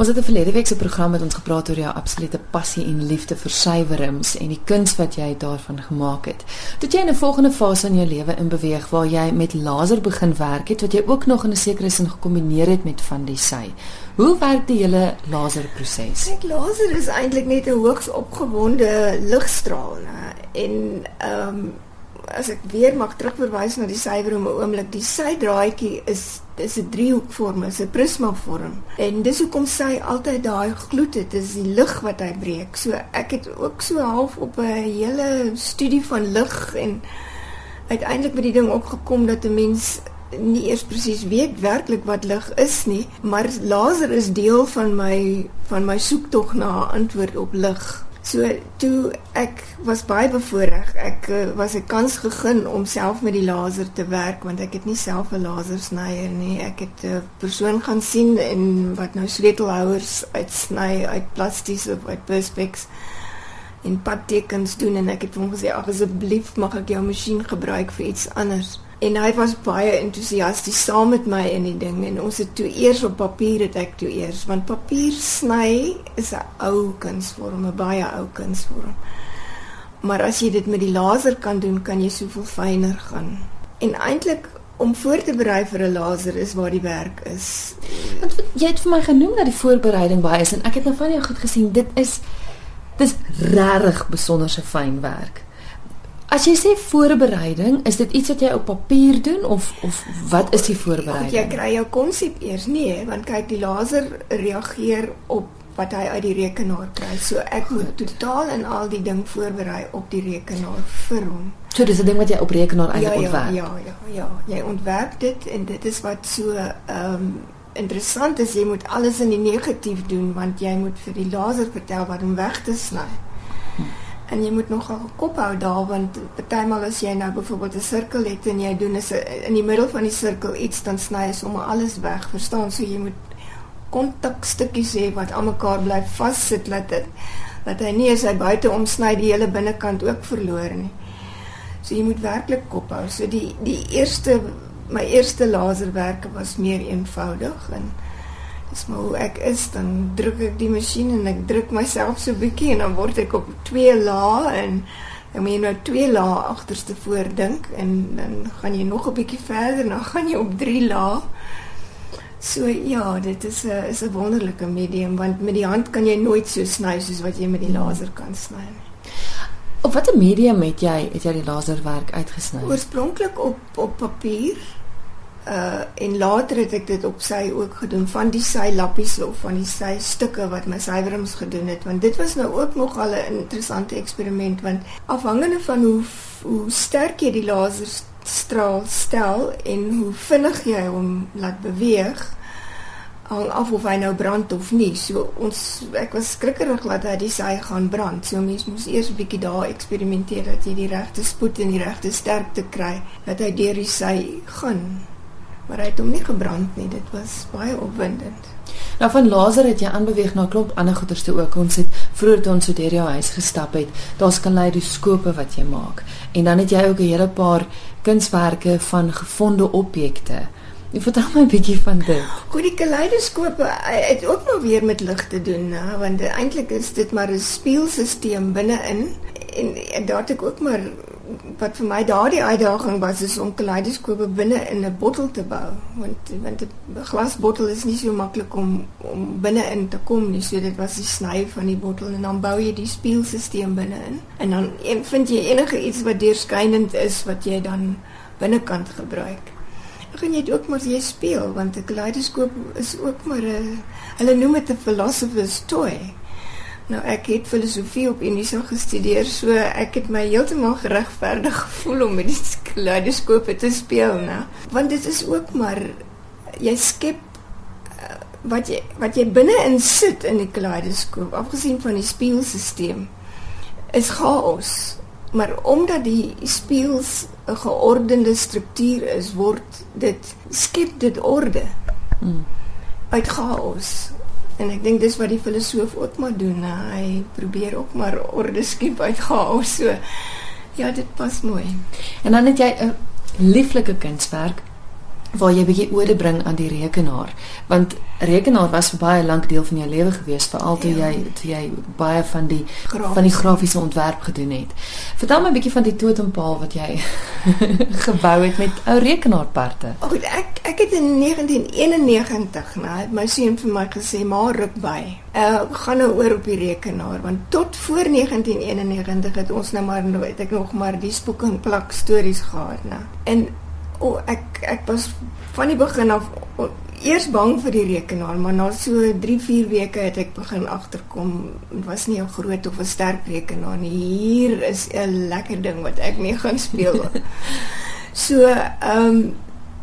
Ons het 'n verlede week se program met ons gepraat oor jou absolute passie en liefde vir suiwerings en die kuns wat jy daarvan gemaak het. Toe jy in 'n volgende fase in jou lewe in beweeg waar jy met laser begin werk het, wat jy ook nog in 'n sekere sin gekombineer het met van die sy. Hoe werk die hele laserproses? Kyk, laser is eintlik net 'n hoogs opgewonde ligstraal, né? En ehm um, as ek weer mag terugverwys na die syfer om 'n oomblik, die sy draadjie is dis 'n driehoekvorm, is 'n prismavorm. En dis hoekom sy altyd daai gloed het, dis die lig wat hy breek. So ek het ook so half op 'n hele studie van lig en uiteindelik by die ding opgekom dat 'n mens nie eers presies weet werklik wat lig is nie, maar laser is deel van my van my soektog na 'n antwoord op lig. So toe ek was baie bevoorreg. Ek uh, was 'n kans gegee om self met die laser te werk want ek het nie self 'n lasersnyer nie. Ek het 'n persoon gaan sien en wat nou sleutelhouers uitsny uit plasties of uit perspex en padtekens doen en ek het hom gesê asseblief mag ek jou masjien gebruik vir iets anders en hy was baie entoesiasties saam met my in die ding en ons het toe eers op papier het ek toe eers want papier sny is 'n ou kunsvorm 'n baie ou kunsvorm maar as jy dit met die laser kan doen kan jy soveel fyner gaan. En eintlik om voor te berei vir 'n laser is waar die werk is. Want jy het vir my genoem dat die voorbereiding baie is en ek het nou van jou goed gesien dit is dis regtig besonderse fyn werk As jy sê voorbereiding, is dit iets wat jy op papier doen of of wat is die voorbereiding? Jy kry jou konsep eers nie, want kyk die laser reageer op wat hy uit die rekenaar kry. So ek moet totaal en al die ding voorberei op die rekenaar vir hom. So dis 'n ding wat jy op rekenaar eintlik ja, ja, ontwerp. Ja, ja, ja, jy ontwerp dit en dit is wat so ehm um, interessant is, jy moet alles in die negatief doen want jy moet vir die laser vertel wat om weg te sny. Hm en jy moet nogal kop hou daar want partymal as jy nou byvoorbeeld 'n sirkel het en jy doen is in die middel van die sirkel iets dan sny jy sommer alles weg verstaan? So jy moet kontakstukkies hê wat almekaar bly vassit dat dit dat hy nie as hy buite omsny die hele binnekant ook verloor nie. So jy moet werklik kop hou. So die die eerste my eerste laserwerke was meer eenvoudig en Dis maar hoe ek is, dan druk ek die masjien en ek druk myself so bietjie en dan word ek op twee lae en dan moet jy nou twee lae agterste voor dink en dan gaan jy nog 'n bietjie verder en dan gaan jy op drie lae. So ja, dit is 'n is 'n wonderlike medium want met die hand kan jy nooit so sny soos wat jy met die laser kan sny nie. Op watter medium het jy het jy die laserwerk uitgesny? Oorspronklik op op papier uh en later het ek dit op sy ook gedoen van die sy lappies of van die sy stukke wat my sywerings gedoen het. Want dit was nou ook nog al 'n interessante eksperiment want afhangende van hoe hoe sterk jy die laserstraal stel en hoe vinnig jy hom laat beweeg hang af of hy nou brand of nie. So ons ek was skrikkerig dat hy die sy gaan brand. So mens moes eers 'n bietjie daar eksperimenteer dat jy die regte spoed en die regte sterkte kry dat hy deur die sy gaan maar hy het hom nie gebrand nie. Dit was baie opwindend. Nou van laser het jy aanbeweeg na 'n klomp ander goederes toe ook. Ons het vroeër toe ons so deur jou huis gestap het, daar's kaleidoskope wat jy maak. En dan het jy ook 'n hele paar kunswerke van gevonde objekte. Jy vertel my 'n bietjie van dit. Goed, die kaleidoskope het ook maar weer met lig te doen, né? want eintlik is dit maar 'n speelstelsel binne-in en, en daar het ek ook maar wat vir my daardie uitdaging was is om kaleidoskope binne in 'n bottel te bou. Want want 'n glasbottel is nie so maklik om om binne in te kom nie. So dit was die sny van die bottel en dan bou jy die speelstelsel binne in. En dan en vind jy enige iets wat deurskynend is wat jy dan binnekant gebruik. Gaan jy dit ook maar jy speel want 'n kaleidoskoop is ook maar 'n hulle noem dit 'n philosopher's toy Nou ek het filosofie op Unisa gestudeer, so ek het my heeltemal geregverdig gevoel om met die kaleidoskope te speel, né? Want dit is ook maar jy skep uh, wat jy wat jy binne in sit in die kaleidoskoop, afgesien van die speelstelsel, is chaos. Maar omdat die speels 'n geordende struktuur is, word dit skep dit orde. Mm. Uit chaos. En ek dink dis wat die filosoof ook maar doen. Hy probeer ook maar orde skep uit chaos. So ja, dit pas mooi. En dan het jy 'n lieflike kunswerk waar jy bietjie ode bring aan die rekenaar want rekenaar was vir baie lank deel van jou lewe gewees veral toe ja. jy toe jy baie van die Grafies. van die grafiese ontwerp gedoen het. Vertel my bietjie van die totempaal wat jy gebou het met ou rekenaarparte. Ag ek ek het in 1991 nou my seun vir my gesê maar ruk by. Uh gaan nou oor op die rekenaar want tot voor 1991 het ons nou maar weet ek nog maar die spoek en plak stories gehad, né? En oh, ek ek was van die begin af oh, eers bang vir die rekenaar, maar na so 3-4 weke het ek begin agterkom, dit was nie 'n groot of 'n sterk rekenaar nie. Hier is 'n lekker ding wat ek mee gaan speel. so, ehm um,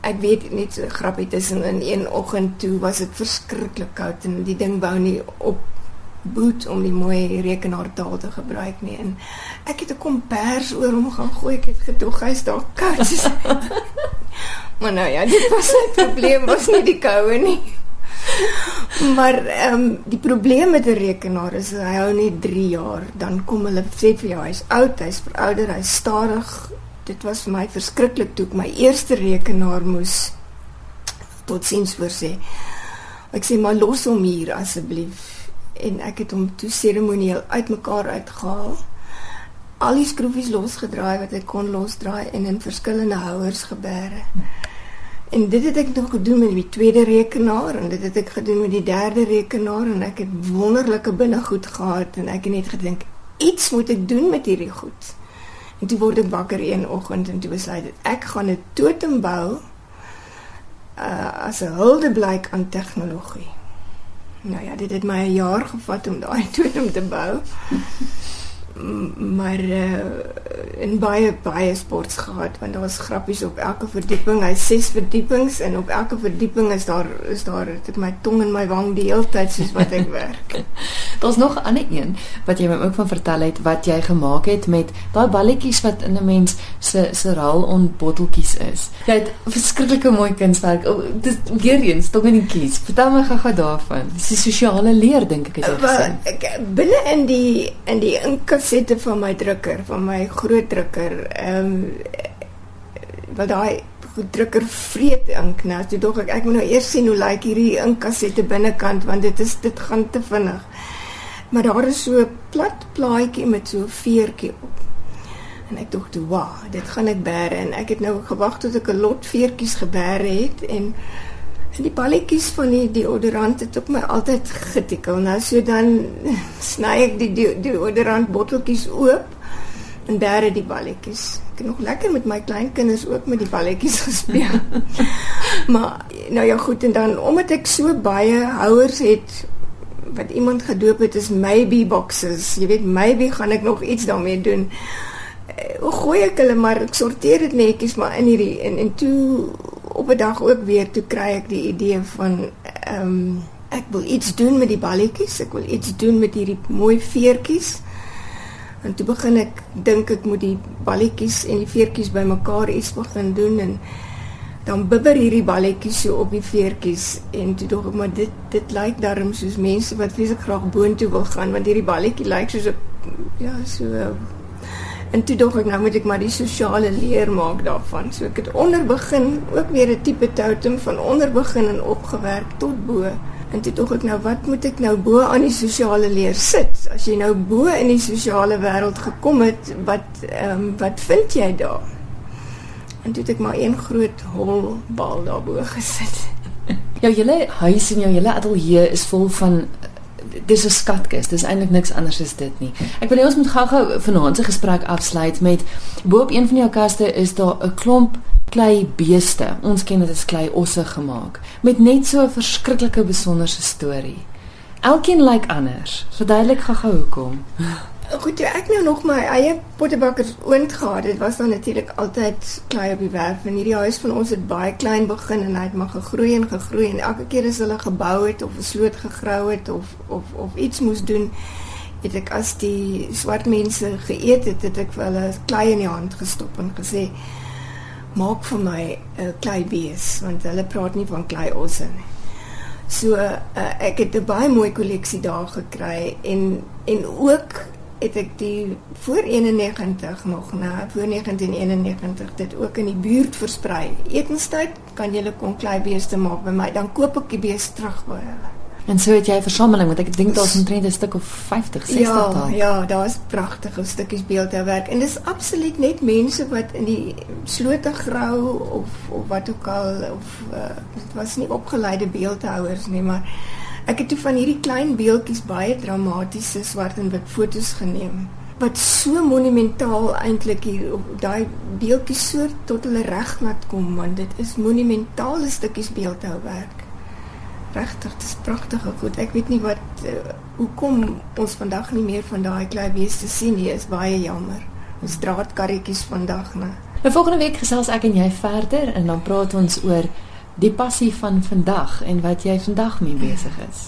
ek weet net so grappie tussen in een oggend toe was dit verskriklik koud en die ding wou nie op boot om die mooi rekenaartaal te gebruik nie. En ek het 'n kombers oor hom gaan gooi. Ek het gedog hy's daar koud. Maar nou ja dit was 'n probleem was nie die koue nie. Maar ehm um, die probleem met 'n rekenaar is hy hou net 3 jaar dan kom hulle sê vir jou hy's oud hy's verouder hy's stadig. Dit was vir my verskriklik toe ek my eerste rekenaar moes tot sins voorsê ek sê maar los hom hier asseblief en ek het hom toe seremonieel uitmekaar uitgehaal. Al die skroefies losgedraai wat ek kon losdraai en in verskillende houers gebeere. En dit het ek nog gedoen met die tweede rekenaar en dit het ek gedoen met die derde rekenaar en ek het wonderlike binnegoed gehad en ek het net gedink iets moet ek doen met hierdie goed. En toe word ek wakker een oggend en toe besluit ek ek gaan 'n totem bou uh, as 'n huldeblyk aan tegnologie. Nou ja, dit het my 'n jaar gevat om daai totem te bou maar uh, in baie baie sports gehad want daar was grappies op elke verdieping. Hy ses verdiepings en op elke verdieping is daar is daar dit my tong in my wang die hele tyd soos wat ek werk. Daar's nog 'n ander een wat jy my ook van vertel het wat jy gemaak het met daai balletjies wat in 'n mens se se raal on botteltjies is. Jy het verskriklike mooi kunswerk. Oh, dit weer eens tog in die kies. Vertel my gou-gou daarvan. Dis die sosiale leer dink ek het jy gesê. Binne in die in die inkas sette van my drukker, van my groot drukker. Ehm um, wat daai drukker vreet ink nou. Toe dog ek ek moet nou eers sien hoe lyk hierdie inkkassette binnekant want dit is dit gaan te vinnig. Maar daar is so 'n plat plaatjie met so 'n veertjie op. En ek dink toe, "Wow, dit gaan ek bære." En ek het nou gewag tot ek 'n lot veertjies gebêre het en En die balletjies van die deodorant het op my altyd getikkel. Nou so dan sny ek die deodorant botteltjies oop en bære die balletjies. Ek het nog lekker met my kleinkinders ook met die balletjies gespeel. maar nou ja goed en dan omdat ek so baie houers het wat iemand gedoop het is maybe boxes. Jy weet maybe gaan ek nog iets daarmee doen. Hoe eh, gooi ek hulle maar ek sorteer dit netjies maar in hierdie en en toe op 'n dag ook weer toe kry ek die idee van ehm um, ek wil iets doen met die balletjies, ek wil iets doen met hierdie mooi veertjies. En toe begin ek dink ek moet die balletjies en die veertjies bymekaar iets begin doen en dan bibber hierdie balletjies so op die veertjies en toe dog ek maar dit dit lyk darm soos mense wat vreeslik graag boontoe wil gaan want hierdie balletjie lyk soos 'n ja so En toe dog ek nou moet ek maar die sosiale leer maak daarvan. So ek het onder begin ook weer 'n tipe totem van onder begin en opgewerk tot bo. En toe dog ek nou wat moet ek nou bo aan die sosiale leer sit? As jy nou bo in die sosiale wêreld gekom het, wat ehm um, wat vind jy daar? En toe het ek maar een groot hol bal daarbo gesit. Jou hele huis en jou hele ateljee is vol van dis 'n skatkis. Dis eintlik niks anders as dit nie. Ek wil hê ons moet gou-gou vanaand se gesprek afsluit met bo-op een van jou kaste is daar 'n klomp klei beeste. Ons ken dit as klei osse gemaak met net so 'n verskriklike besonderse storie. Elkeen lyk like anders. Verduidelik gou-gou hoekom. Goed, ek nou nog my eie pottebakkers oond gehad. Dit was dan natuurlik altyd klei op die werf. En hierdie huis van ons het baie klein begin en hy het maar gegroei en gegroei en elke keer as hulle gebou het of 'n sloot gegrou het of of of iets moes doen, het ek as die swart mense geëet het, het ek vir hulle klei in die hand gestop en gesê: "Maak vir my 'n klei bees," want hulle praat nie van klei osse nie. So uh, ek het 'n baie mooi kolleksie daar gekry en en ook het ek die voor 91 nog na voor 1991 dit ook in die buurt versprei. Etenstyd kan jy kom kleibeeste maak by my, dan koop ek die beeste terug by hulle. En so het jy 'n versameling want ek dink daar's omtrent 'n stuk of 50, 60 ja, daar. Ja, daar's pragtige stukkies beeldhouwerk en dis absoluut net mense wat in die slote grou of of wat ook al of uh, was nie opgeleide beeldhouers nie, maar ek het toe van hierdie klein beeldjies baie dramatiese swart en wit fotos geneem wat so monumentaal eintlik hier daai beeldjies so tot hulle reg laat kom want dit is monumentale stukkies beeldhouwerk regtig dis pragtige goed. Ek weet nie wat uh, hoekom ons vandag nie meer van daai klein beeste sien nie. Is baie jammer. Ons draadkarretjies vandag, né? Nou volgende week gesels ek en jy verder en dan praat ons oor die passie van vandag en wat jy vandag mee besig is.